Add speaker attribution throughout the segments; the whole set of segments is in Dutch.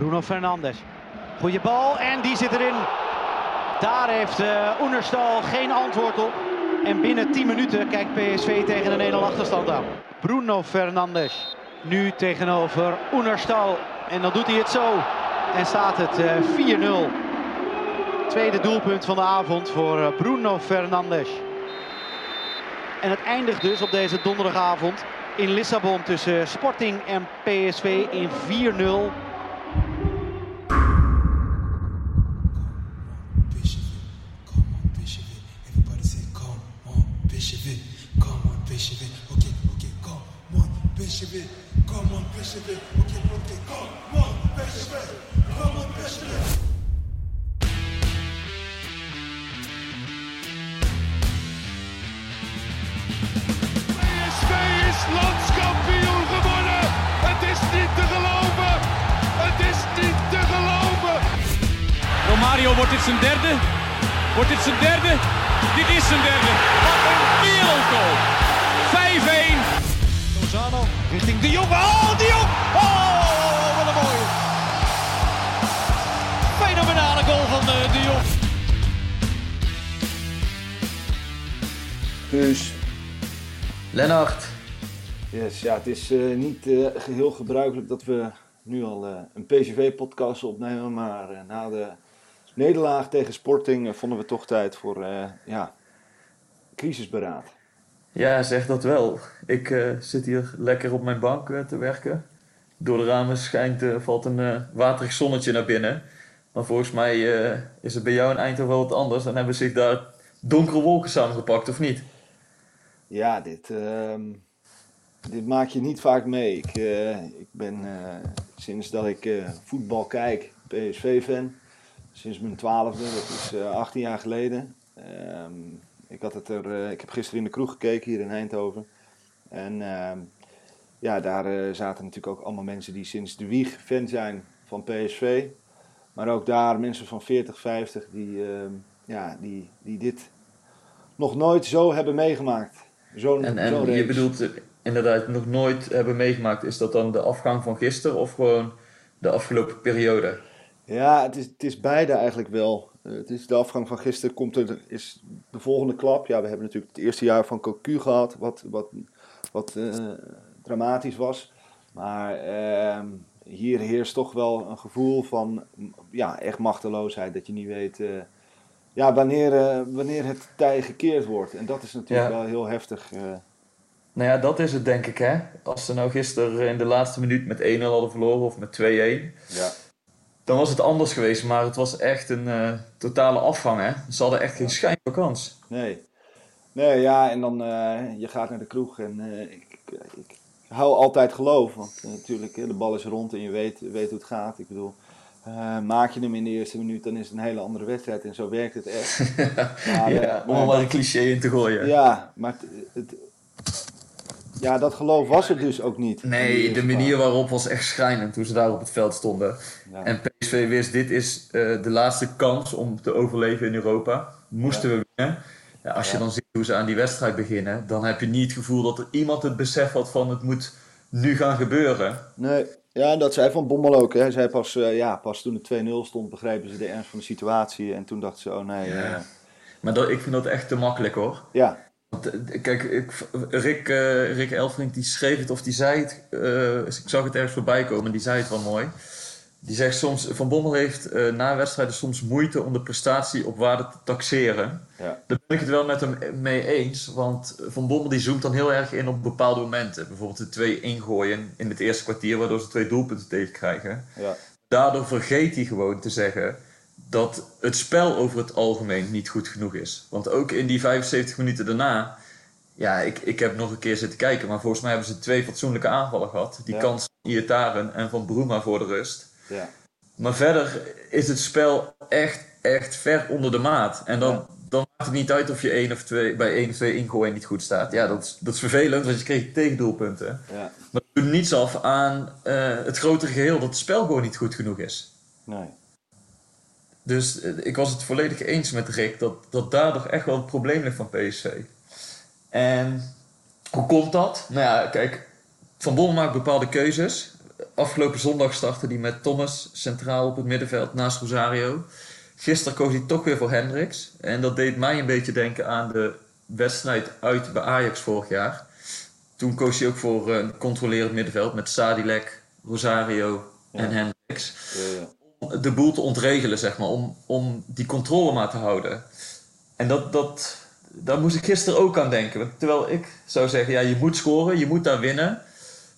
Speaker 1: Bruno Fernandes. Goeie bal en die zit erin. Daar heeft uh, Oenerstal geen antwoord op. En binnen 10 minuten kijkt PSV tegen een 1-0 achterstand aan. Bruno Fernandes. Nu tegenover Oenerstal. En dan doet hij het zo. En staat het uh, 4-0. Tweede doelpunt van de avond voor uh, Bruno Fernandes. En het eindigt dus op deze donderdagavond in Lissabon tussen Sporting en PSV in 4-0. Goal van uh, De Jong.
Speaker 2: Dus,
Speaker 3: Lennart,
Speaker 2: yes, ja, het is eh, niet eh, geheel gebruikelijk dat we nu al eh, een PSV-podcast opnemen. Maar eh, na de nederlaag tegen Sporting eh, vonden we toch tijd voor eh, ja, crisisberaad.
Speaker 3: ja, zeg dat wel. Ik eh, zit hier lekker op mijn bank eh, te werken. Door de ramen schijnt, eh, valt een eh, waterig zonnetje naar binnen. Maar volgens mij eh, is het bij jou in Eindhoven wel wat anders. Dan hebben zich daar donkere wolken samengepakt, of niet?
Speaker 2: Ja, dit, ehm, dit maak je niet vaak mee. Ik, eh, ik ben eh, sinds dat ik voetbal kijk PSV-fan. Sinds mijn twaalfde, dat is eh 18 jaar geleden. Ehm, ik, had het er, ik heb gisteren in de kroeg gekeken hier in Eindhoven. En ehm, ja, daar zaten natuurlijk ook allemaal mensen die sinds de wieg fan zijn van PSV. Maar ook daar mensen van 40, 50 die, ehm, ja, die, die dit nog nooit zo hebben meegemaakt. Zo'n
Speaker 3: En, en je bedoelt eh, inderdaad nog nooit hebben meegemaakt. Is dat dan de afgang van gisteren of gewoon de afgelopen periode?
Speaker 2: Ja, het is, het is beide eigenlijk wel. Eh, het is de afgang van gisteren komt er, is de volgende klap. Ja, we hebben natuurlijk het eerste jaar van Cocu gehad, wat, wat, wat eh, dramatisch was. Maar ehm, hier heerst toch wel een gevoel van ja, echt machteloosheid. Dat je niet weet eh, ja, wanneer, eh, wanneer het tij gekeerd wordt. En dat is natuurlijk
Speaker 3: Ja.
Speaker 2: wel heel heftig. eh.
Speaker 3: Nou ja, dat is het denk ik hè. Als ze nou gisteren in de laatste minuut met 1-0 hadden verloren of met 2-1.
Speaker 2: ja.
Speaker 3: Dan was het anders geweest, maar het was echt een totale afgang hè. Ze hadden echt geen schijn van kans.
Speaker 2: Nee. Nee, ja, en dan uh, je gaat naar de kroeg en uh, ik, ik, hou altijd geloof. Want uh, natuurlijk, de bal is rond en je weet, weet hoe het gaat. Ik bedoel, maak je hem in de eerste minuut, dan is het een hele andere wedstrijd. En zo werkt het echt.
Speaker 3: maar, ja, om er maar een cliché in te gooien.
Speaker 2: Ja, maar het, het, ja, dat geloof was er dus ook niet.
Speaker 3: Nee, de manier waarop was echt schrijnend toen ze daar op het veld stonden. Ja. En PSV wist, dit is uh, de laatste kans om te overleven in Europa. Moesten ja. we winnen. Ja, als je dan ziet hoe ze aan die wedstrijd beginnen, dan heb je niet het gevoel dat er iemand het besef had van het moet nu gaan gebeuren.
Speaker 2: Nee, ja, dat zei Van Bommel ook. Hè. Hij zei pas, uh, ja, pas toen het 2-0 stond, begrepen ze de ernst van de situatie. En toen dachten ze, oh nee.
Speaker 3: Ja. Uh... Maar dat, ik vind dat echt te makkelijk hoor.
Speaker 2: Ja.
Speaker 3: Want, kijk, ik, Rick, uh, Rick Elfrink die schreef het of die zei het. Ik zag het ergens voorbij komen, die zei het wel mooi. Die zegt soms, Van Bommel heeft uh, na wedstrijden soms moeite om de prestatie op waarde te taxeren.
Speaker 2: Ja.
Speaker 3: Daar ben ik het wel met hem mee eens. Want Van Bommel die zoomt dan heel erg in op bepaalde momenten. Bijvoorbeeld de twee ingooien in het eerste kwartier, waardoor ze twee doelpunten tegenkrijgen.
Speaker 2: Ja.
Speaker 3: Daardoor vergeet hij gewoon te zeggen dat het spel over het algemeen niet goed genoeg is. Want ook in die 75 minuten daarna, ja, ik, ik heb nog een keer zitten kijken, maar volgens mij hebben ze twee fatsoenlijke aanvallen gehad. Die
Speaker 2: Ja.
Speaker 3: kans van Iataren en van Bruma voor de rust.
Speaker 2: Ja.
Speaker 3: Maar verder is het spel echt, echt ver onder de maat. En dan,
Speaker 2: Ja.
Speaker 3: dan maakt het niet uit of je één of twee, bij één of twee ingooien niet goed staat. Ja, dat is, dat is vervelend, want je kreeg tegendoelpunten.
Speaker 2: Ja,
Speaker 3: Maar het doet niets af aan eh, het grotere geheel dat het spel gewoon niet goed genoeg is.
Speaker 2: nee.
Speaker 3: Dus eh, ik was het volledig eens met Rick dat, dat daar toch echt wel het probleem ligt van PSV. En hoe komt dat? Nou ja, kijk, Van Bommel maakt bepaalde keuzes. Afgelopen zondag startte hij met Thomas centraal op het middenveld naast Rosario. Gisteren koos hij toch weer voor Hendricks. En dat deed mij een beetje denken aan de wedstrijd uit bij Ajax vorig jaar. Toen koos hij ook voor een controlerend middenveld met Sadilek, Rosario en Hendricks
Speaker 2: Ja, ja.
Speaker 3: om de boel te ontregelen, zeg maar. Om, om die controle maar te houden. En dat, dat, daar moest ik gisteren ook aan denken. Terwijl ik zou zeggen, ja, je moet scoren, je moet daar winnen.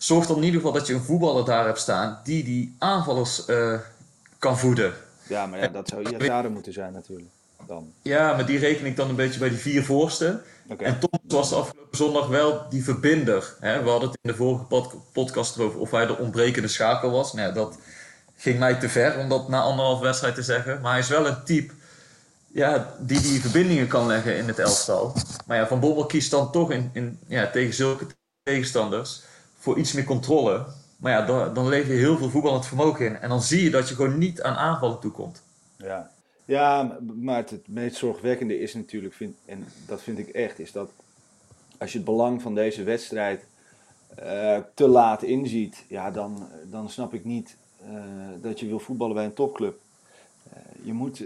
Speaker 3: Zorg dan in ieder geval dat je een voetballer daar hebt staan die die aanvallers eh, kan voeden.
Speaker 2: ja, maar ja, dat zou Iatare moeten zijn natuurlijk. Dan.
Speaker 3: Ja, maar die reken ik dan een beetje bij die vier voorsten.
Speaker 2: Oké.
Speaker 3: En Thomas was afgelopen zondag wel die verbinder. Hè? We hadden het in de vorige pod- podcast erover of hij de ontbrekende schakel was. Nou, dat ging mij te ver om dat na anderhalf wedstrijd te zeggen. Maar hij is wel een type ja, die die verbindingen kan leggen in het elftal. Maar ja, Van Bommel kiest dan toch in, in, ja, tegen zulke tegenstanders voor iets meer controle. Maar ja, dan, dan lever je heel veel voetballend vermogen in. En dan zie je dat je gewoon niet aan aanvallen toekomt.
Speaker 2: Ja, ja maar het, het meest zorgwekkende is natuurlijk, vind, en dat vind ik echt, is dat als je het belang van deze wedstrijd eh, te laat inziet, ja, dan, dan snap ik niet eh, dat je wil voetballen bij een topclub. Eh, je moet,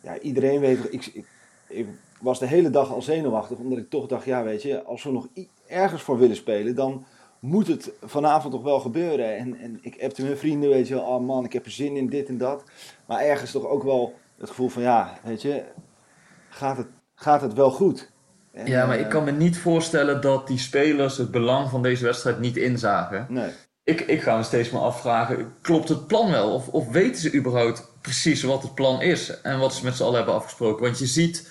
Speaker 2: ja, iedereen weet, ik, ik, was de hele dag al zenuwachtig, omdat ik toch dacht, ja, weet je, als we nog ergens voor willen spelen, dan moet het vanavond toch wel gebeuren. En, en ik appte mijn vrienden, weet je wel, oh man, ik heb er zin in, dit en dat. Maar ergens toch ook wel het gevoel van, ja, weet je, gaat het, gaat het wel goed? En,
Speaker 3: Ja, maar
Speaker 2: eh,
Speaker 3: ik kan me niet voorstellen dat die spelers het belang van deze wedstrijd niet inzagen.
Speaker 2: Nee,
Speaker 3: Ik, ik ga me steeds maar afvragen, klopt het plan wel? Of, of weten ze überhaupt precies wat het plan is en wat ze met z'n allen hebben afgesproken? Want je ziet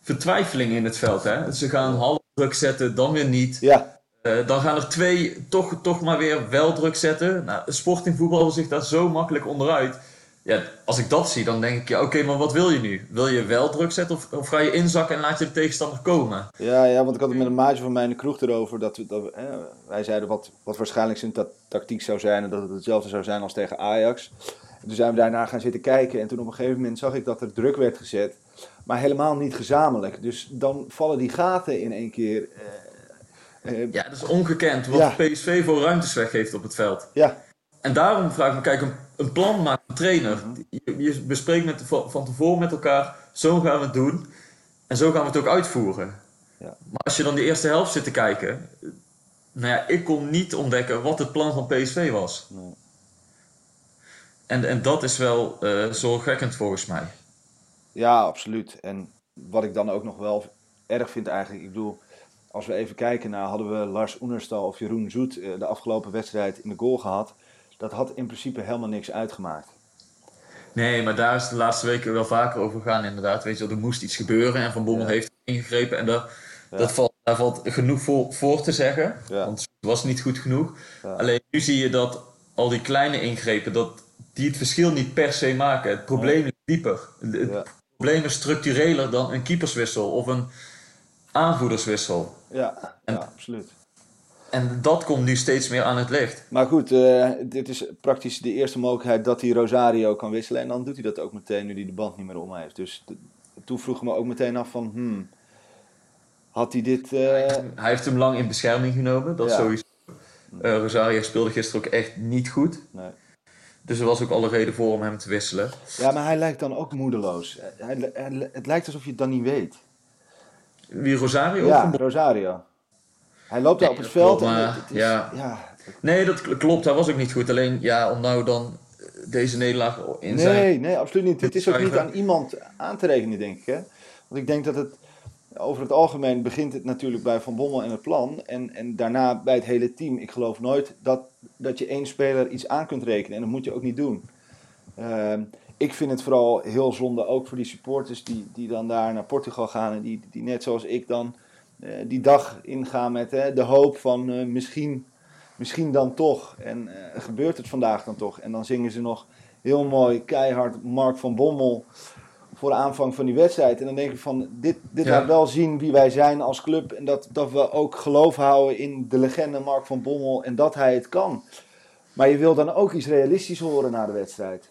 Speaker 3: vertwijfeling in het veld. Hè? Ze gaan half druk zetten, dan weer niet.
Speaker 2: ja,
Speaker 3: Eh, dan gaan er twee toch, toch maar weer wel druk zetten. Nou, Sporting voetballen zich daar zo makkelijk onderuit. Ja, als ik dat zie, dan denk ik, ja, oké, maar wat wil je nu? Wil je wel druk zetten of, of ga je inzakken en laat je de tegenstander komen?
Speaker 2: ja, ja, want ik had het met een maatje van mij in de kroeg erover. Dat, we- dat wij zeiden wat, wat waarschijnlijk zijn ta- tactiek zou zijn. En dat het hetzelfde zou zijn als tegen Ajax. En toen zijn we daarna gaan zitten kijken. En toen op een gegeven moment zag ik dat er druk werd gezet. Maar helemaal niet gezamenlijk. Dus dan vallen die gaten in één keer. eh,
Speaker 3: Ja, dat is ongekend wat
Speaker 2: Ja.
Speaker 3: PSV voor ruimtes weggeeft op het veld.
Speaker 2: ja,
Speaker 3: En daarom vraag ik me, kijk, een, een plan maakt een trainer. Je, je bespreekt met, van tevoren met elkaar, zo gaan we het doen. En zo gaan we het ook uitvoeren.
Speaker 2: Ja.
Speaker 3: Maar als je dan die eerste helft zit te kijken, eh, nou ja, ik kon niet ontdekken wat het plan van PSV was.
Speaker 2: Nee.
Speaker 3: En, en dat is wel eh, zorgwekkend volgens mij.
Speaker 2: Ja, absoluut. En wat ik dan ook nog wel erg vind eigenlijk, ik bedoel, als we even kijken naar, hadden we Lars Oenerstal of Jeroen Zoet eh, de afgelopen wedstrijd in de goal gehad, dat had in principe helemaal niks uitgemaakt.
Speaker 3: Nee, maar daar is de laatste weken wel vaker over gegaan inderdaad. Weet je wel, er moest iets gebeuren en Van Bommel
Speaker 2: Ja.
Speaker 3: heeft ingegrepen. En daar,
Speaker 2: Ja.
Speaker 3: dat valt, daar valt genoeg voor, voor te zeggen.
Speaker 2: Ja.
Speaker 3: Want het was niet goed genoeg. Alleen nu zie je dat al die kleine ingrepen, dat die het verschil niet per se maken. Het probleem is dieper. Het probleem is structureler dan een keeperswissel of een aanvoerderswissel.
Speaker 2: Ja,
Speaker 3: En-
Speaker 2: ja absoluut.
Speaker 3: En dat komt nu steeds meer aan het licht.
Speaker 2: Maar goed, eh, dit is praktisch de eerste mogelijkheid dat hij Rosario kan wisselen. En dan doet hij dat ook meteen nu hij de band niet meer om heeft. Dus toen vroeg ik me ook meteen af van, hmm, had hij dit... eh,
Speaker 3: Hij heeft hem lang in bescherming genomen, dat
Speaker 2: Ja.
Speaker 3: sowieso. Eh, Rosario speelde gisteren ook echt niet goed.
Speaker 2: nee.
Speaker 3: Dus er was ook alle reden voor om hem te wisselen.
Speaker 2: Ja, maar hij lijkt dan ook moedeloos. Hij, hij- het lijkt alsof je het dan niet weet.
Speaker 3: Wie Rosario?
Speaker 2: Ja? Rosario. Hij loopt daar
Speaker 3: Nee,
Speaker 2: op het veld
Speaker 3: klopt,
Speaker 2: en
Speaker 3: maar
Speaker 2: het, het is,
Speaker 3: ja.
Speaker 2: ja.
Speaker 3: Nee, dat kl- klopt. Hij was ook niet goed. Alleen, ja, om nou dan eh, deze nederlaag in zijn...
Speaker 2: Nee, nee, absoluut niet. Het is ook niet aan iemand aan te rekenen, denk ik. Hè? Want ik denk dat het over het algemeen begint het natuurlijk bij Van Bommel en het plan. En, en daarna bij het hele team. Ik geloof nooit dat, dat je één speler iets aan kunt rekenen. En dat moet je ook niet doen. Ehm, ik vind het vooral heel zonde, ook voor die supporters die, die dan daar naar Portugal gaan. En die, die net zoals ik dan eh, die dag ingaan met hè, de hoop van eh, misschien, misschien dan toch. En eh, gebeurt het vandaag dan toch? En dan zingen ze nog heel mooi, keihard Mark van Bommel voor de aanvang van die wedstrijd. En dan denk ik van, dit, dit
Speaker 3: Ja.
Speaker 2: laat wel zien wie wij zijn als club. En dat, dat we ook geloof houden in de legende Mark van Bommel en dat hij het kan. Maar je wil dan ook iets realistisch horen na de wedstrijd.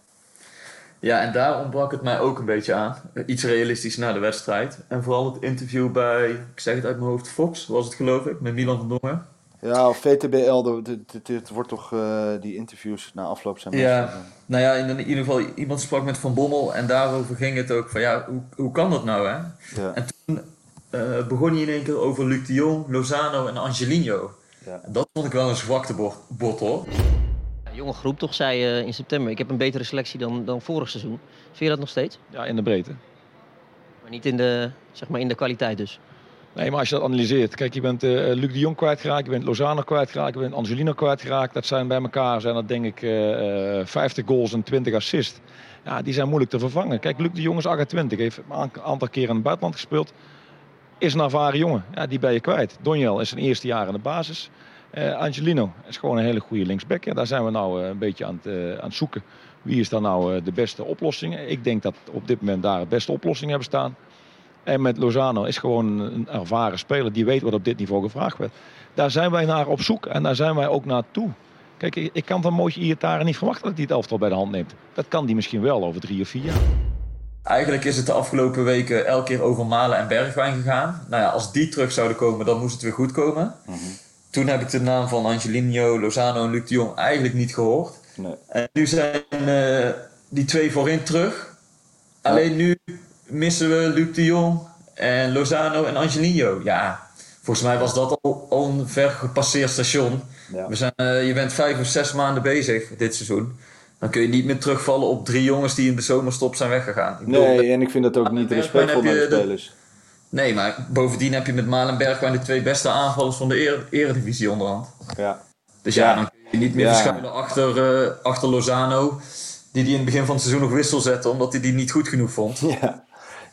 Speaker 3: Ja, en daar ontbrak het mij ook een beetje aan. Iets realistisch na de wedstrijd. En vooral het interview bij, ik zeg het uit mijn hoofd, Fox was het geloof ik, met Milan van Dongen.
Speaker 2: Ja, of VTBL, dit wordt toch eh, die interviews na afloop zijn.
Speaker 3: Ja,
Speaker 2: meestal-
Speaker 3: nou ja, in ieder geval, iemand sprak met Van Bommel en daarover ging het ook van ja, hoe, hoe kan dat nou hè?
Speaker 2: Ja.
Speaker 3: En toen eh, begon hij in één keer over Luc de Jong, Lozano en Angelino.
Speaker 2: Ja.
Speaker 3: En dat vond ik wel een zwakte bot hoor.
Speaker 4: Jonge groep toch, zei je in september. Ik heb een betere selectie dan, dan vorig seizoen. Vind je dat nog steeds?
Speaker 5: Ja, in de breedte.
Speaker 4: Maar niet in de, zeg maar in de kwaliteit dus.
Speaker 5: Nee, maar als je dat analyseert. Kijk, je bent eh, Luc de Jong kwijtgeraakt, je bent Lozano kwijtgeraakt, je bent Angelino kwijtgeraakt. Dat zijn bij elkaar zijn dat denk ik eh, eh, 50 goals en 20 assists. Ja, die zijn moeilijk te vervangen. Kijk, Luc de Jong is 28, heeft een aan- aantal keren in het buitenland gespeeld. Is een ervaren jongen. Ja, die ben je kwijt. Donjel is zijn eerste jaar in de basis. Eh, Angelino is gewoon een hele goede linksback. Ja, daar zijn we nou eh, een beetje aan het, eh, aan het zoeken. Wie is dan nou eh, de beste oplossing? Ik denk dat op dit moment daar de beste oplossingen hebben staan. En met Lozano is gewoon een ervaren speler die weet wat op dit niveau gevraagd werd. Daar zijn wij naar op zoek en daar zijn wij ook naartoe. Kijk, ik, ik kan van Mootje Iataren niet verwachten dat hij het elftal bij de hand neemt. Dat kan die misschien wel over drie of vier jaar.
Speaker 3: Eigenlijk is het de afgelopen weken elke keer over Malen en Bergwijn gegaan. Nou ja, als die terug zouden komen, dan moest het weer goed komen. Toen heb ik de naam van Angelino, Lozano en Luc de Jong eigenlijk niet gehoord.
Speaker 2: Nee.
Speaker 3: En nu zijn eh, die twee voorin terug. Alleen nu missen we Luc de Jong en Lozano en Angelino. Ja, volgens mij was dat al, al een ver gepasseerd station.
Speaker 2: Ja.
Speaker 3: We zijn, eh, je bent vijf of zes maanden bezig dit seizoen. Dan kun je niet meer terugvallen op drie jongens die in de zomerstop zijn weggegaan. Ik bedoel,
Speaker 2: Nee, en ik vind dat ook niet
Speaker 3: Bergwijn
Speaker 2: respectvol
Speaker 3: heb
Speaker 2: naar de
Speaker 3: je de-
Speaker 2: spelers.
Speaker 3: Nee, maar bovendien heb je met Malen en Bergwijn de twee beste aanvallers van de ere- eredivisie onderhand.
Speaker 2: Ja.
Speaker 3: Dus ja,
Speaker 2: Ja.
Speaker 3: dan kun je niet meer
Speaker 2: Ja.
Speaker 3: verschuilen achter, eh, achter Lozano. Die die in het begin van het seizoen nog wissel zette, omdat hij die niet goed genoeg vond.
Speaker 2: Ja,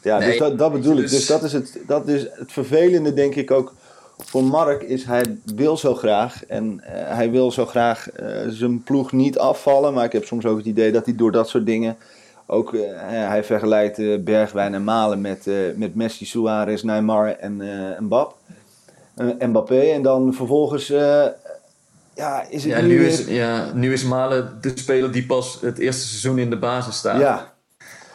Speaker 2: ja
Speaker 3: Nee,
Speaker 2: dus dat, dat bedoel ik.
Speaker 3: dus-
Speaker 2: Dus dat is, het, dat is het vervelende, denk ik ook. Voor Mark is hij wil zo graag. En eh, hij wil zo graag eh, zijn ploeg niet afvallen. Maar ik heb soms ook het idee dat hij door dat soort dingen. Ook, eh, hij vergelijkt eh, Bergwijn en Malen met, eh, met Messi, Suarez, Neymar en eh Mbappé. Mbappé. En dan vervolgens. ja, is het
Speaker 3: Ja,
Speaker 2: nu
Speaker 3: nu
Speaker 2: weer-
Speaker 3: is, ja, nu is Malen de speler die pas het eerste seizoen in de basis staat.
Speaker 2: Ja,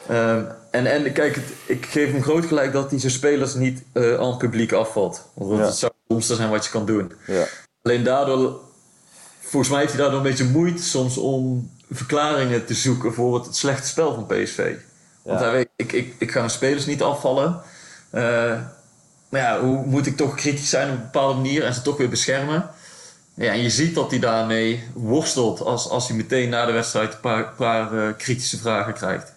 Speaker 3: Ehm, en, en kijk, het, ik geef hem groot gelijk dat hij zijn spelers niet eh, aan het publiek afvalt. Want
Speaker 2: Ja.
Speaker 3: dat zou het domste zijn wat je kan doen.
Speaker 2: ja.
Speaker 3: Alleen daardoor, volgens mij heeft hij daardoor een beetje moeite soms om verklaringen te zoeken voor het slechte spel van PSV. Want
Speaker 2: Ja.
Speaker 3: hij weet, ik, ik, ik ga mijn spelers niet afvallen. Eh, maar ja, hoe moet ik toch kritisch zijn op een bepaalde manier en ze toch weer beschermen? Ja, en je ziet dat hij daarmee worstelt als, als hij meteen na de wedstrijd een paar, paar eh, kritische vragen krijgt.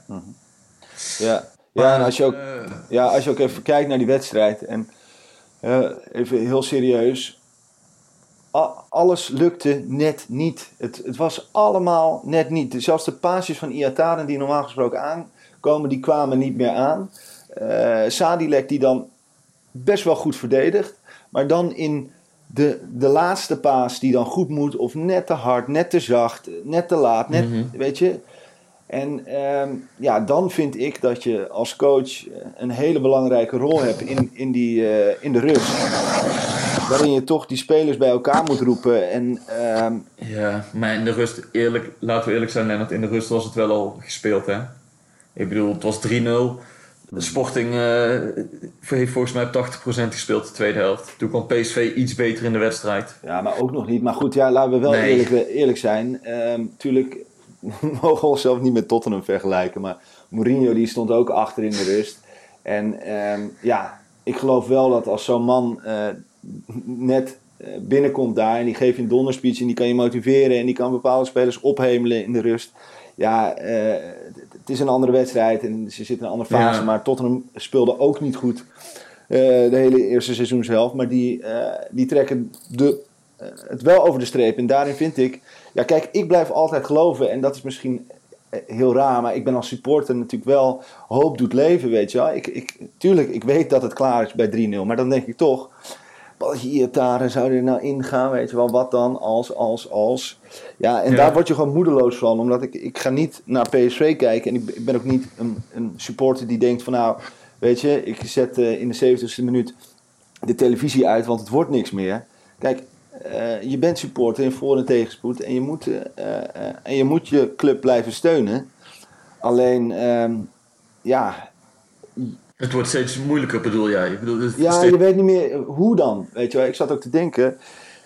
Speaker 2: ja. ja en als je ook.
Speaker 3: Eh,
Speaker 2: Ja, als je ook even kijkt naar die wedstrijd en even heel serieus. Alles lukte net niet. Het, het was allemaal net niet. Zelfs de paasjes van Iataren die normaal gesproken aankomen, die kwamen niet meer aan. Eh Sadilek die dan best wel goed verdedigt. Maar dan in de, de laatste paas die dan goed moet. Of net te hard, net te zacht, net te laat. Net, Weet je. En ehm, ja, dan vind ik dat je als coach eh, een hele belangrijke rol hebt in, in, die, eh, in de rust. Waarin je toch die spelers bij elkaar moet roepen. En ehm,
Speaker 3: Ja, maar in de rust, eerlijk, laten we eerlijk zijn, Lennart, in de rust was het wel al gespeeld, hè? Ik bedoel, het was 3-0. De Sporting eh, heeft volgens mij op 80% gespeeld de tweede helft. Toen kwam PSV iets beter in de wedstrijd.
Speaker 2: ja, maar ook nog niet. Maar goed, ja, laten we wel
Speaker 3: Nee.
Speaker 2: eerlijk, eerlijk zijn. Ehm tuurlijk mogen we onszelf niet met Tottenham vergelijken. Maar Mourinho die stond ook achter in de rust. En ehm, ja, ik geloof wel dat als zo'n man eh, net eh, binnenkomt daar en die geeft je een donderspeech en die kan je motiveren en die kan bepaalde spelers ophemelen in de rust. Ja, eh, het- is een andere wedstrijd en ze zitten in een andere fase,
Speaker 3: Ja.
Speaker 2: maar Tottenham speelde ook niet goed eh, de hele eerste seizoenshelft. Maar die, die trekken de, het wel over de streep en daarin vind ik, ja kijk, ik blijf altijd geloven en dat is misschien heel raar, maar ik ben als supporter natuurlijk wel hoop doet leven, weet je wel. Ik, ik, tuurlijk, ik weet dat het klaar is bij 3-0, maar dan denk ik toch, Balletje Iataren, zou er nou ingaan? Weet je wel, wat dan? Als, als, als. Ja, en
Speaker 3: Ja.
Speaker 2: daar word je gewoon moedeloos van. Omdat ik, ik ga niet naar PSV kijken. En ik, ben- ik ben ook niet een, een supporter die denkt van nou... Weet je, ik zet eh, in de 70ste minuut de televisie uit, want het wordt niks meer. Kijk, eh, je bent supporter in voor- en tegenspoed. En je, moet, eh, en je moet je club blijven steunen. Alleen, ehm, ja,
Speaker 3: Het wordt steeds moeilijker, bedoel jij? Ik bedoel,
Speaker 2: ja,
Speaker 3: steeds-
Speaker 2: je weet niet meer hoe dan. Weet je wel, ik zat ook te denken,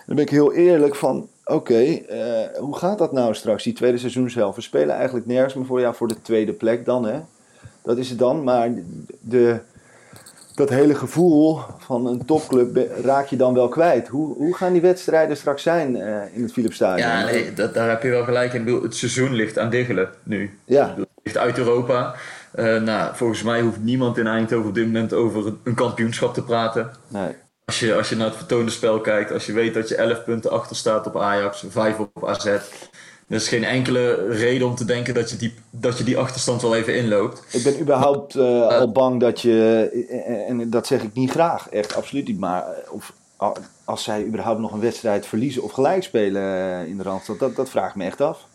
Speaker 2: dan ben ik heel eerlijk van, oké, eh, hoe gaat dat nou straks, die tweede seizoen zelf? We spelen eigenlijk nergens meer voor, ja, voor de tweede plek dan, hè. Dat is het dan, maar de, dat hele gevoel van een topclub raak je dan wel kwijt. Hoe, hoe gaan die wedstrijden straks zijn eh, in het Philipsstadion?
Speaker 3: Ja, nee, dat, daar heb je wel gelijk in. Het seizoen ligt aan diggelen nu.
Speaker 2: Ja.
Speaker 3: Het ligt uit Europa. Eh, nou, volgens mij hoeft niemand in Eindhoven op dit moment over een- kampioenschap te praten.
Speaker 2: Nee.
Speaker 3: Als je, als je naar het vertoonde spel kijkt, als je weet dat je 11 punten achter staat op Ajax, 5 op AZ. Er is geen enkele reden om te denken dat je die, dat je die achterstand wel even inloopt.
Speaker 2: Ik ben überhaupt eh, al bang dat je, eh, en dat zeg ik niet graag, echt absoluut niet, maar eh, of, als zij überhaupt nog een wedstrijd verliezen of gelijk spelen eh, in de Randstad, dat, dat vraag ik me echt af.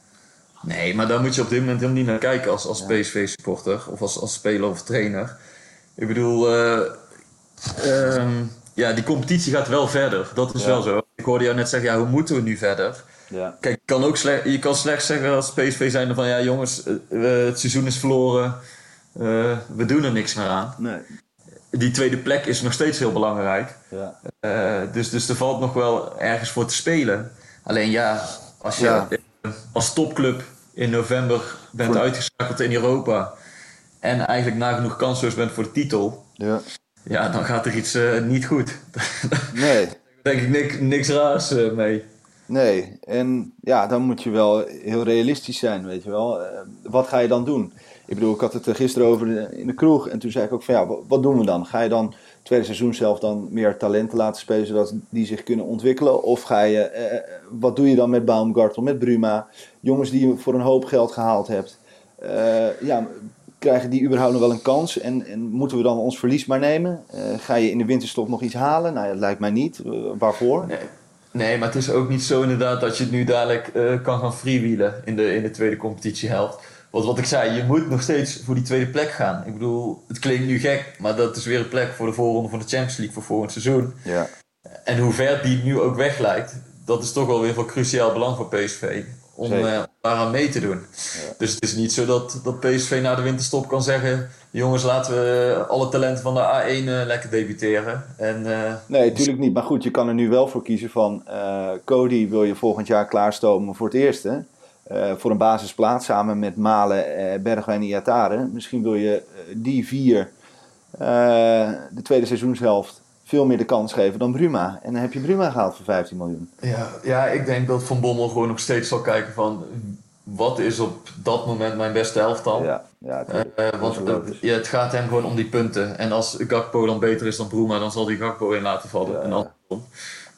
Speaker 3: Nee, maar daar moet je op dit moment helemaal niet naar kijken als, als PSV-supporter of als, als speler of trainer. Ik bedoel, eh, ehm, ja, die competitie gaat wel verder. Dat is
Speaker 2: Ja.
Speaker 3: wel zo. Ik hoorde jou net zeggen, ja, hoe moeten we nu verder?
Speaker 2: Ja.
Speaker 3: Kijk, je kan, ook slecht, je kan slecht zeggen als PSV zijn van, ja jongens, eh, het seizoen is verloren. eh, we doen er niks meer aan.
Speaker 2: Nee.
Speaker 3: Die tweede plek is nog steeds heel belangrijk.
Speaker 2: Ja.
Speaker 3: Dus, dus er valt nog wel ergens voor te spelen. Alleen ja, als je
Speaker 2: Ja.
Speaker 3: als topclub in november bent
Speaker 2: Voor-
Speaker 3: uitgeschakeld in Europa en eigenlijk nagenoeg kansloos bent voor de titel,
Speaker 2: Ja.
Speaker 3: ja, dan gaat er iets eh, niet goed.
Speaker 2: Nee.
Speaker 3: Daar denk ik niks, niks raars eh, mee.
Speaker 2: Nee, en ja, dan moet je wel heel realistisch zijn, weet je wel. Eh, wat ga je dan doen? Ik bedoel, ik had het er gisteren over in de kroeg en toen zei ik ook van ja, wa- wat doen we dan? Ga je dan tweede seizoen zelf dan meer talenten laten spelen zodat die zich kunnen ontwikkelen? Of ga je, eh, wat doe je dan met Baumgartel, met Bruma? Jongens die je voor een hoop geld gehaald hebt. Eh, ja, krijgen die überhaupt nog wel een kans? En, en moeten we dan ons verlies maar nemen? Eh, ga je in de winterstop nog iets halen? Nou, dat lijkt mij niet. Eh, waarvoor?
Speaker 3: Nee. nee, maar het is ook niet zo inderdaad dat je het nu dadelijk eh, kan gaan freewheelen in de, in de tweede competitiehelft. Want wat ik zei, je moet nog steeds voor die tweede plek gaan. Ik bedoel, het klinkt nu gek, maar dat is weer een plek voor de voorronde van de Champions League voor volgend seizoen.
Speaker 2: Ja.
Speaker 3: En hoe ver die nu ook weg lijkt, dat is toch wel weer van cruciaal belang voor PSV. Om eh, daaraan mee te doen. Dus het is niet zo dat, dat PSV na de winterstop kan zeggen... jongens, laten we alle talenten van de A1 eh, lekker debuteren. En, eh,
Speaker 2: Nee, natuurlijk niet. Maar goed, je kan er nu wel voor kiezen van... Cody wil je volgend jaar klaarstomen voor het eerste. Eh, voor een basisplaats samen met Malen, eh, Bergwijn en Iatare. Misschien wil je eh, die vier de tweede seizoenshelft veel meer de kans geven dan Bruma. En dan heb je Bruma gehaald voor 15 miljoen.
Speaker 3: Ja, ja, ik denk dat Van Bommel gewoon nog steeds zal kijken van... wat is op dat moment mijn beste elftal?
Speaker 2: Ja, ja
Speaker 3: want ja, het gaat hem gewoon om die punten. En als Gakpo dan beter is dan Bruma, dan zal die Gakpo in laten vallen. En andersom.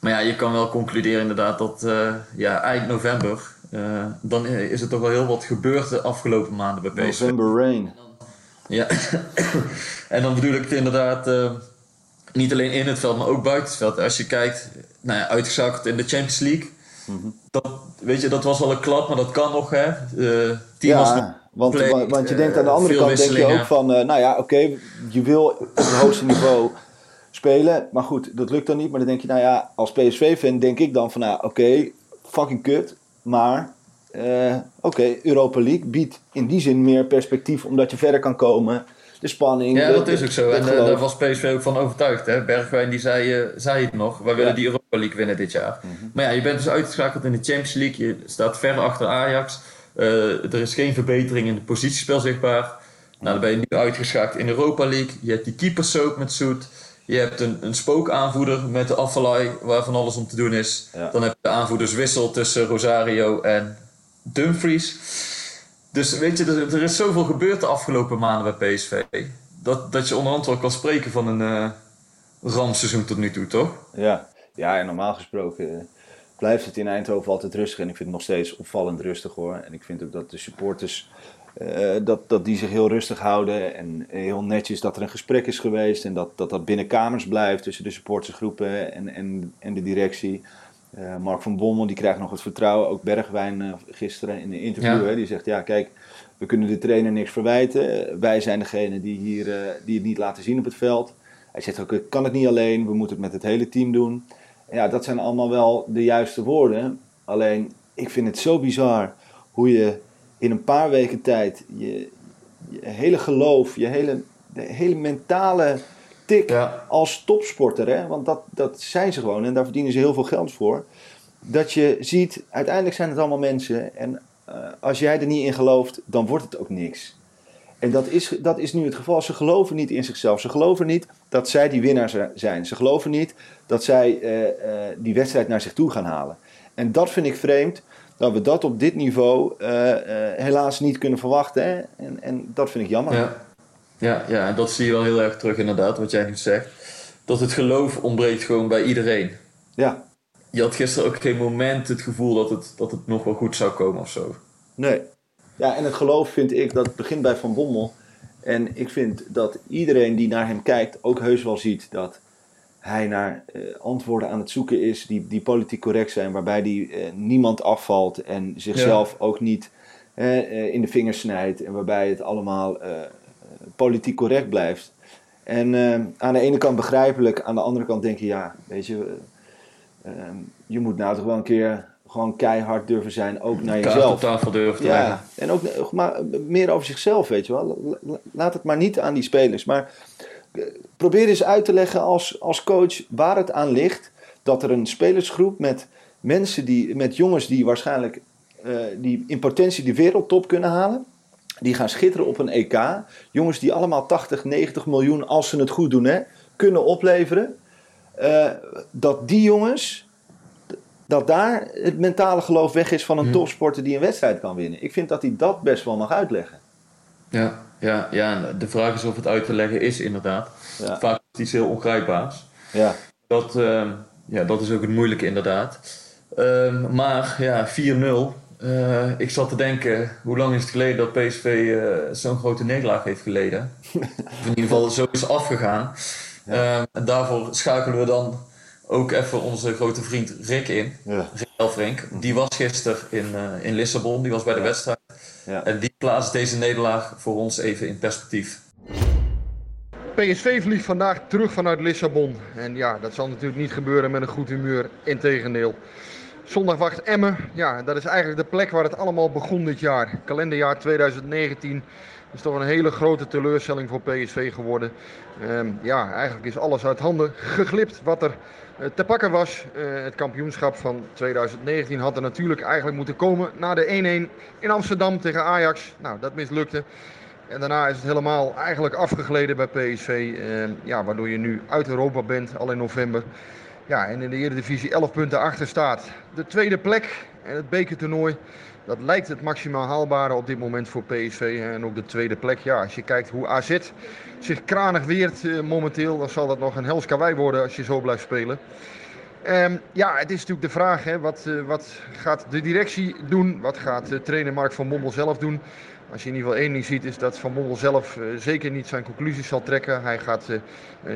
Speaker 3: Maar ja, je kan wel concluderen inderdaad dat ja, eind november... eh, dan is er toch wel heel wat gebeurd de afgelopen maanden bij PSV.
Speaker 2: November Rain.
Speaker 3: Ja, en dan bedoel ik het inderdaad eh, niet alleen in het veld, maar ook buiten het veld. Als je kijkt, nou ja, uitgezakt in de Champions League.
Speaker 2: Mhm.
Speaker 3: dat, weet je, dat was wel een klap, maar dat kan nog, hè. Was nog
Speaker 2: Ja, want,
Speaker 3: compleet,
Speaker 2: want, je denkt aan de andere kant denk je ook van, nou ja, oké, je wil op het hoogste niveau spelen, maar goed, dat lukt dan niet. Maar dan denk je, nou ja, als PSV-fan denk ik dan van, nou oké, fucking kut, maar eh, oké, Europa League biedt in die zin meer perspectief omdat je verder kan komen. De spanning.
Speaker 3: Ja,
Speaker 2: de-
Speaker 3: dat is ook zo. En eh, daar was PSV ook van overtuigd. Hè? Bergwijn die zei, eh, zei het nog. Wij willen
Speaker 2: Ja.
Speaker 3: die Europa League winnen dit jaar.
Speaker 2: Mhm.
Speaker 3: Maar ja, je bent dus uitgeschakeld in de Champions League. Je staat ver achter Ajax. Er is geen verbetering in het positiespel zichtbaar. Nou, dan ben je nu uitgeschakeld in Europa League. Je hebt die keepersoap met Soet. Je hebt een, een spookaanvoerder met de Afvalai, waar van alles om te doen is.
Speaker 2: Ja.
Speaker 3: Dan heb je de aanvoerderswissel tussen Rosario en Dumfries. Dus weet je, er, er is zoveel gebeurd de afgelopen maanden bij PSV. Dat, dat je onderhand wel kan spreken van een eh rampseizoen tot nu toe, toch?
Speaker 2: Ja, ja en normaal gesproken eh, blijft het in Eindhoven altijd rustig. En ik vind het nog steeds opvallend rustig hoor. En ik vind ook dat de supporters eh, dat, dat die zich heel rustig houden en heel netjes dat er een gesprek is geweest en dat dat, dat binnen kamers blijft tussen de supportersgroepen en, en, en de directie. Uh, Mark van Bommel die krijgt nog het vertrouwen, ook Bergwijn uh, gisteren in een interview, ja. hè, die zegt ja kijk, we kunnen de trainer niks verwijten, wij zijn degene die, hier, die het niet laten zien op het veld. Hij zegt ook, ik kan het niet alleen, we moeten het met het hele team doen. En ja, dat zijn allemaal wel de juiste woorden, alleen ik vind het zo bizar hoe je in een paar weken tijd je, je hele geloof, je hele, de hele mentale tik ja. als topsporter, hè? want dat, dat zijn ze gewoon en daar verdienen ze heel veel geld voor. Dat je ziet, uiteindelijk zijn het allemaal mensen en uh, als jij er niet in gelooft, dan wordt het ook niks. En dat is, dat is nu het geval. Ze geloven niet in zichzelf. Ze geloven niet dat zij die winnaar zijn. Ze geloven niet dat zij uh, uh, die wedstrijd naar zich toe gaan halen. En dat vind ik vreemd dat we dat op dit niveau uh, uh, helaas niet kunnen verwachten. Hè? En, en dat vind ik jammer.
Speaker 3: Ja. Ja, ja, en dat zie je wel heel erg terug inderdaad, wat jij nu zegt. Dat het geloof ontbreekt gewoon bij iedereen.
Speaker 2: Ja.
Speaker 3: Je had gisteren ook geen moment het gevoel dat het, dat het nog wel goed zou komen of zo.
Speaker 2: Nee. Ja, en het geloof vind ik, dat begint bij Van Bommel. En ik vind dat iedereen die naar hem kijkt ook heus wel ziet dat hij naar uh, antwoorden aan het zoeken is die, die politiek correct zijn, waarbij hij uh, niemand afvalt en zichzelf ja. ook niet uh, in de vingers snijdt en waarbij het allemaal politiek correct blijft. En aan de ene kant begrijpelijk, aan de andere kant denk je, ja, weet je, je moet nou toch wel een keer gewoon keihard durven zijn, ook naar
Speaker 3: Kaart
Speaker 2: jezelf.
Speaker 3: op tafel durven te
Speaker 2: ja, en ook maar, meer over zichzelf, weet je wel. Laat het maar niet aan die spelers, maar probeer eens uit te leggen als, als coach waar het aan ligt dat er een spelersgroep met mensen die, met jongens die waarschijnlijk uh, die in potentie de wereldtop kunnen halen. Die gaan schitteren op een EK. Jongens die allemaal 80, 90 miljoen, als ze het goed doen, hè, kunnen opleveren. Uh, dat die jongens, dat daar het mentale geloof weg is van een topsporter die een wedstrijd kan winnen. Ik vind dat hij dat best wel mag uitleggen.
Speaker 3: Ja, ja, ja, de vraag is of het uit te leggen is, inderdaad. Ja. Vaak is het iets heel ongrijpbaars.
Speaker 2: Ja.
Speaker 3: Dat, uh, ja, dat is ook het moeilijke, inderdaad. Uh, maar ja, 4-0. Uh, ik zat te denken, hoe lang is het geleden dat PSV uh, zo'n grote nederlaag heeft geleden? of in ieder geval zo is afgegaan. Ja. en daarvoor schakelen we dan ook even onze grote vriend Rick in.
Speaker 2: Ja.
Speaker 3: Rick Elfrink. Die was gisteren in, in Lissabon, die was bij de wedstrijd.
Speaker 2: Ja.
Speaker 3: En die plaatst deze nederlaag voor ons even in perspectief.
Speaker 6: PSV vliegt vandaag terug vanuit Lissabon. En ja, dat zal natuurlijk niet gebeuren met een goed humeur. Integendeel. Zondag wacht Emmen. Ja, dat is eigenlijk de plek waar het allemaal begon dit jaar. Kalenderjaar 2019 is toch een hele grote teleurstelling voor PSV geworden. Um, ja, eigenlijk is alles uit handen geglipt wat er te pakken was. Uh, het kampioenschap van 2019 had er natuurlijk eigenlijk moeten komen na de 1-1 in Amsterdam tegen Ajax. Nou, dat mislukte. En daarna is het helemaal eigenlijk afgegleden bij PSV. Uh, ja, waardoor je nu uit Europa bent, al in november. Ja, en in de Eredivisie 11 punten achter staat. De tweede plek en het bekertoernooi. Dat lijkt het maximaal haalbare op dit moment voor PSV. En ook de tweede plek. Ja, als je kijkt hoe AZ zich kranig weert uh, momenteel, dan zal dat nog een hels kawaii worden als je zo blijft spelen. Um, ja, het is natuurlijk de vraag, hè, wat, uh, wat gaat de directie doen? Wat gaat uh, trainer Mark van Bommel zelf doen? Als je in ieder geval één ding ziet, is dat Van Bommel zelf zeker niet zijn conclusies zal trekken. Hij gaat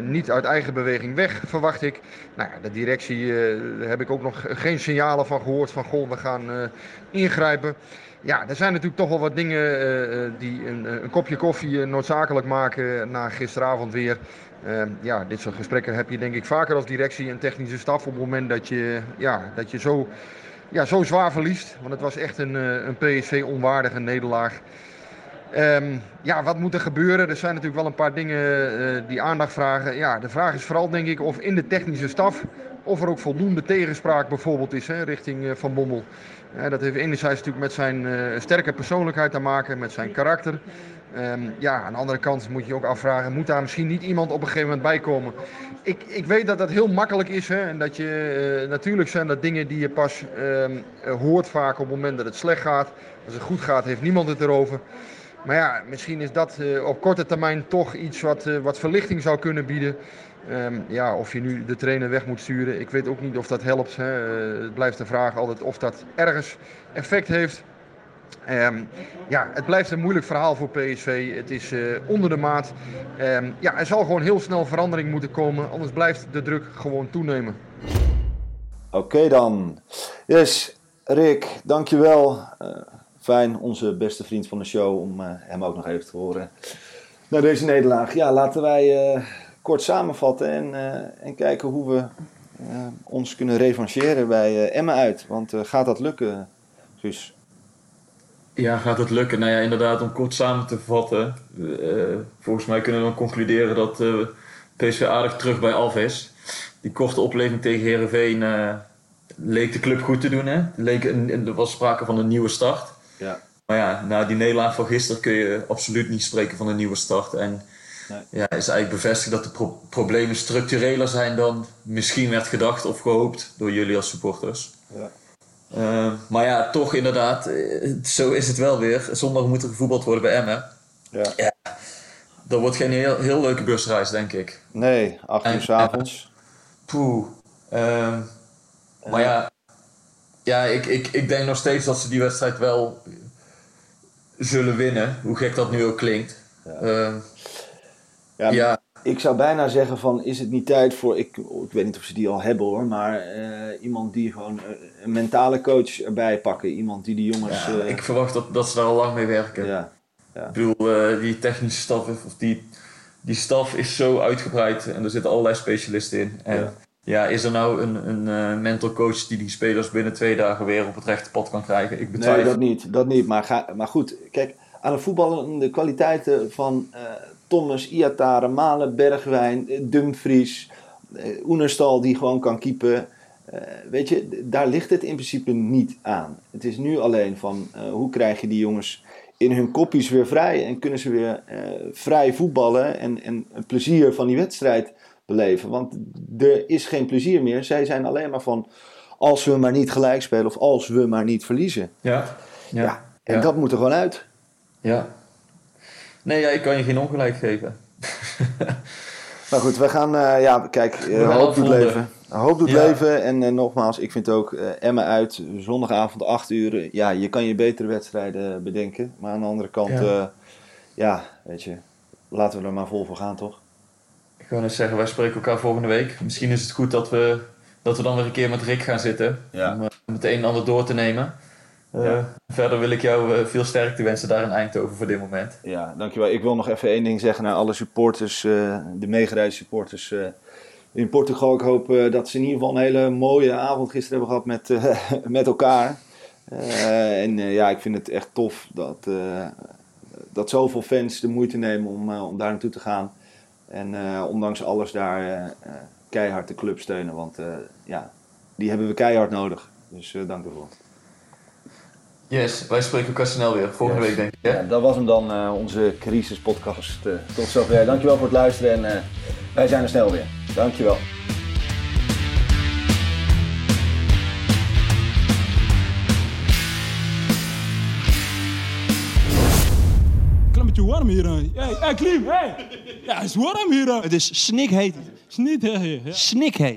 Speaker 6: niet uit eigen beweging weg, verwacht ik. Nou ja, de directie, daar heb ik ook nog geen signalen van gehoord van goh, we gaan ingrijpen. Ja, er zijn natuurlijk toch wel wat dingen die een, een, kopje koffie noodzakelijk maken na gisteravond weer. ja, dit soort gesprekken heb je denk ik vaker als directie en technische staf op het moment dat je, ja, dat je zo ja, zo zwaar verliest. Want het was echt een, een PSV-onwaardige nederlaag. Um, ja, wat moet er gebeuren? Er zijn natuurlijk wel een paar dingen die aandacht vragen. Ja, de vraag is vooral denk ik of in de technische staf... of er ook voldoende tegenspraak bijvoorbeeld is hè, richting Van Bommel. Dat heeft enerzijds natuurlijk met zijn sterke persoonlijkheid te maken, met zijn karakter. Um, ja, aan de andere kant moet je ook afvragen, moet daar misschien niet iemand op een gegeven moment bij komen? Ik, ik weet dat dat heel makkelijk is hè, en dat je, uh, natuurlijk zijn dat dingen die je pas um, hoort vaak op het moment dat het slecht gaat. Als het goed gaat, heeft niemand het erover. Maar ja, misschien is dat op korte termijn toch iets wat, wat verlichting zou kunnen bieden. Um, ja, of je nu de trainer weg moet sturen, ik weet ook niet of dat helpt. Hè. Uh, het blijft de vraag altijd of dat ergens effect heeft. Ehm, ja, het blijft een moeilijk verhaal voor PSV. Het is eh, onder de maat. Ehm, ja, er zal gewoon heel snel verandering moeten komen, anders blijft de druk gewoon toenemen.
Speaker 2: Oké dan. Yes, Rick, dankjewel. Uh, fijn, onze beste vriend van de show, om hem ook nog even te horen. Na deze nederlaag. Ja, laten wij kort samenvatten en, en kijken hoe we ons kunnen revancheren bij Emma uit. Want gaat dat lukken, Guus?
Speaker 3: Ja, gaat het lukken? Nou ja, inderdaad, om kort samen te vatten. volgens mij kunnen we dan concluderen dat PSV aardig terug bij af is. Die korte opleving tegen Herenveen leek de club goed te doen. Hè? Leek een, er was sprake van een nieuwe start.
Speaker 2: Ja.
Speaker 3: Maar ja, na die nederlaag van gisteren kun je absoluut niet spreken van een nieuwe start. En nee. ja, is eigenlijk bevestigd dat de pro problemen structureler zijn dan misschien werd gedacht of gehoopt door jullie als supporters.
Speaker 2: Ja.
Speaker 3: Uh, maar ja, toch inderdaad, zo is het wel weer. Zondag moet er gevoetbald worden bij Emmen.
Speaker 2: Ja.
Speaker 3: ja. Dat wordt geen heel, heel leuke busreis, denk ik.
Speaker 2: Nee, acht uur s'avonds.
Speaker 3: Poeh. Uh, maar ja, ja ik, ik, ik denk nog steeds dat ze die wedstrijd wel zullen winnen. Hoe gek dat nu ook klinkt.
Speaker 2: Ja.
Speaker 3: Uh,
Speaker 2: ja,
Speaker 3: ja.
Speaker 2: Ik zou bijna zeggen van, is het niet tijd voor, ik, ik weet niet of ze die al hebben hoor, maar uh, iemand die gewoon uh, een mentale coach erbij pakken. Iemand die die jongens...
Speaker 3: Ja, ik verwacht dat, dat ze daar al lang mee werken.
Speaker 2: Ja. ja.
Speaker 3: Ik bedoel, die technische staf, of die, die staf is zo uitgebreid en er zitten allerlei specialisten in. En
Speaker 2: Ja.
Speaker 3: is er nou een, een uh, mental coach die die spelers binnen twee dagen weer op het rechte pad kan krijgen? Ik betwijfel.
Speaker 2: Nee, dat niet. Dat niet. Maar, ga, maar goed, kijk, aan het voetballen de kwaliteiten van uh, Thomas, Iatare, Malen, Bergwijn, Dumfries, uh, Oenerstal die gewoon kan keepen. Uh, weet je, daar ligt het in principe niet aan. Het is nu alleen van hoe krijg je die jongens in hun kopjes weer vrij en kunnen ze weer vrij voetballen en, en het plezier van die wedstrijd beleven. Want er is geen plezier meer. Zij zijn alleen maar van als we maar niet gelijk spelen of als we maar niet verliezen.
Speaker 3: Ja.
Speaker 2: Ja,
Speaker 3: ja.
Speaker 2: en
Speaker 3: ja.
Speaker 2: dat moet er gewoon uit.
Speaker 3: Ja. Nee, ja, ik kan je geen ongelijk geven.
Speaker 2: Maar goed, we gaan, uh, ja, kijk, uh, hoop doet leven. Hoop doet
Speaker 3: Ja.
Speaker 2: leven. En uh, nogmaals, ik vind ook uh, Emma uit, zondagavond 8 uur. Ja, je kan je betere wedstrijden bedenken. Maar aan de andere kant,
Speaker 3: Ja.
Speaker 2: ja, ja weet je, laten we er maar vol voor gaan, toch?
Speaker 3: Ik wil net zeggen, wij spreken elkaar volgende week. Misschien is het goed dat we, dat we dan weer een keer met Rick gaan zitten.
Speaker 2: Ja.
Speaker 3: Om, uh, om het een en ander door te nemen.
Speaker 2: Ja.
Speaker 3: Verder wil ik jou uh, veel sterkte wensen daar in Eindhoven voor dit moment.
Speaker 2: Ja, dankjewel. Ik wil nog even één ding zeggen naar alle supporters, uh, de meegereisde supporters in Portugal. Ik hoop uh, dat ze in ieder geval een hele mooie avond gisteren hebben gehad met, uh, met elkaar. Uh, en ja, ik vind het echt tof dat, dat zoveel fans de moeite nemen om, om daar naartoe te gaan. En ondanks alles daar keihard de club steunen, want ja, die hebben we keihard nodig. Dus dank ervoor.
Speaker 3: Yes, wij spreken elkaar snel weer. Volgende
Speaker 2: Yes.
Speaker 3: week denk ik.
Speaker 2: Ja, dat was hem dan, uh, onze crisispodcast. Uh, tot zover. Dankjewel voor het luisteren en uh, wij zijn er snel weer. Dankjewel.
Speaker 7: Klein beetje warm hier. hè. Hey, hey Klim, hey. Ja, het is warm hier. Het is snikheet. Snikheet. Ja. Snikheet.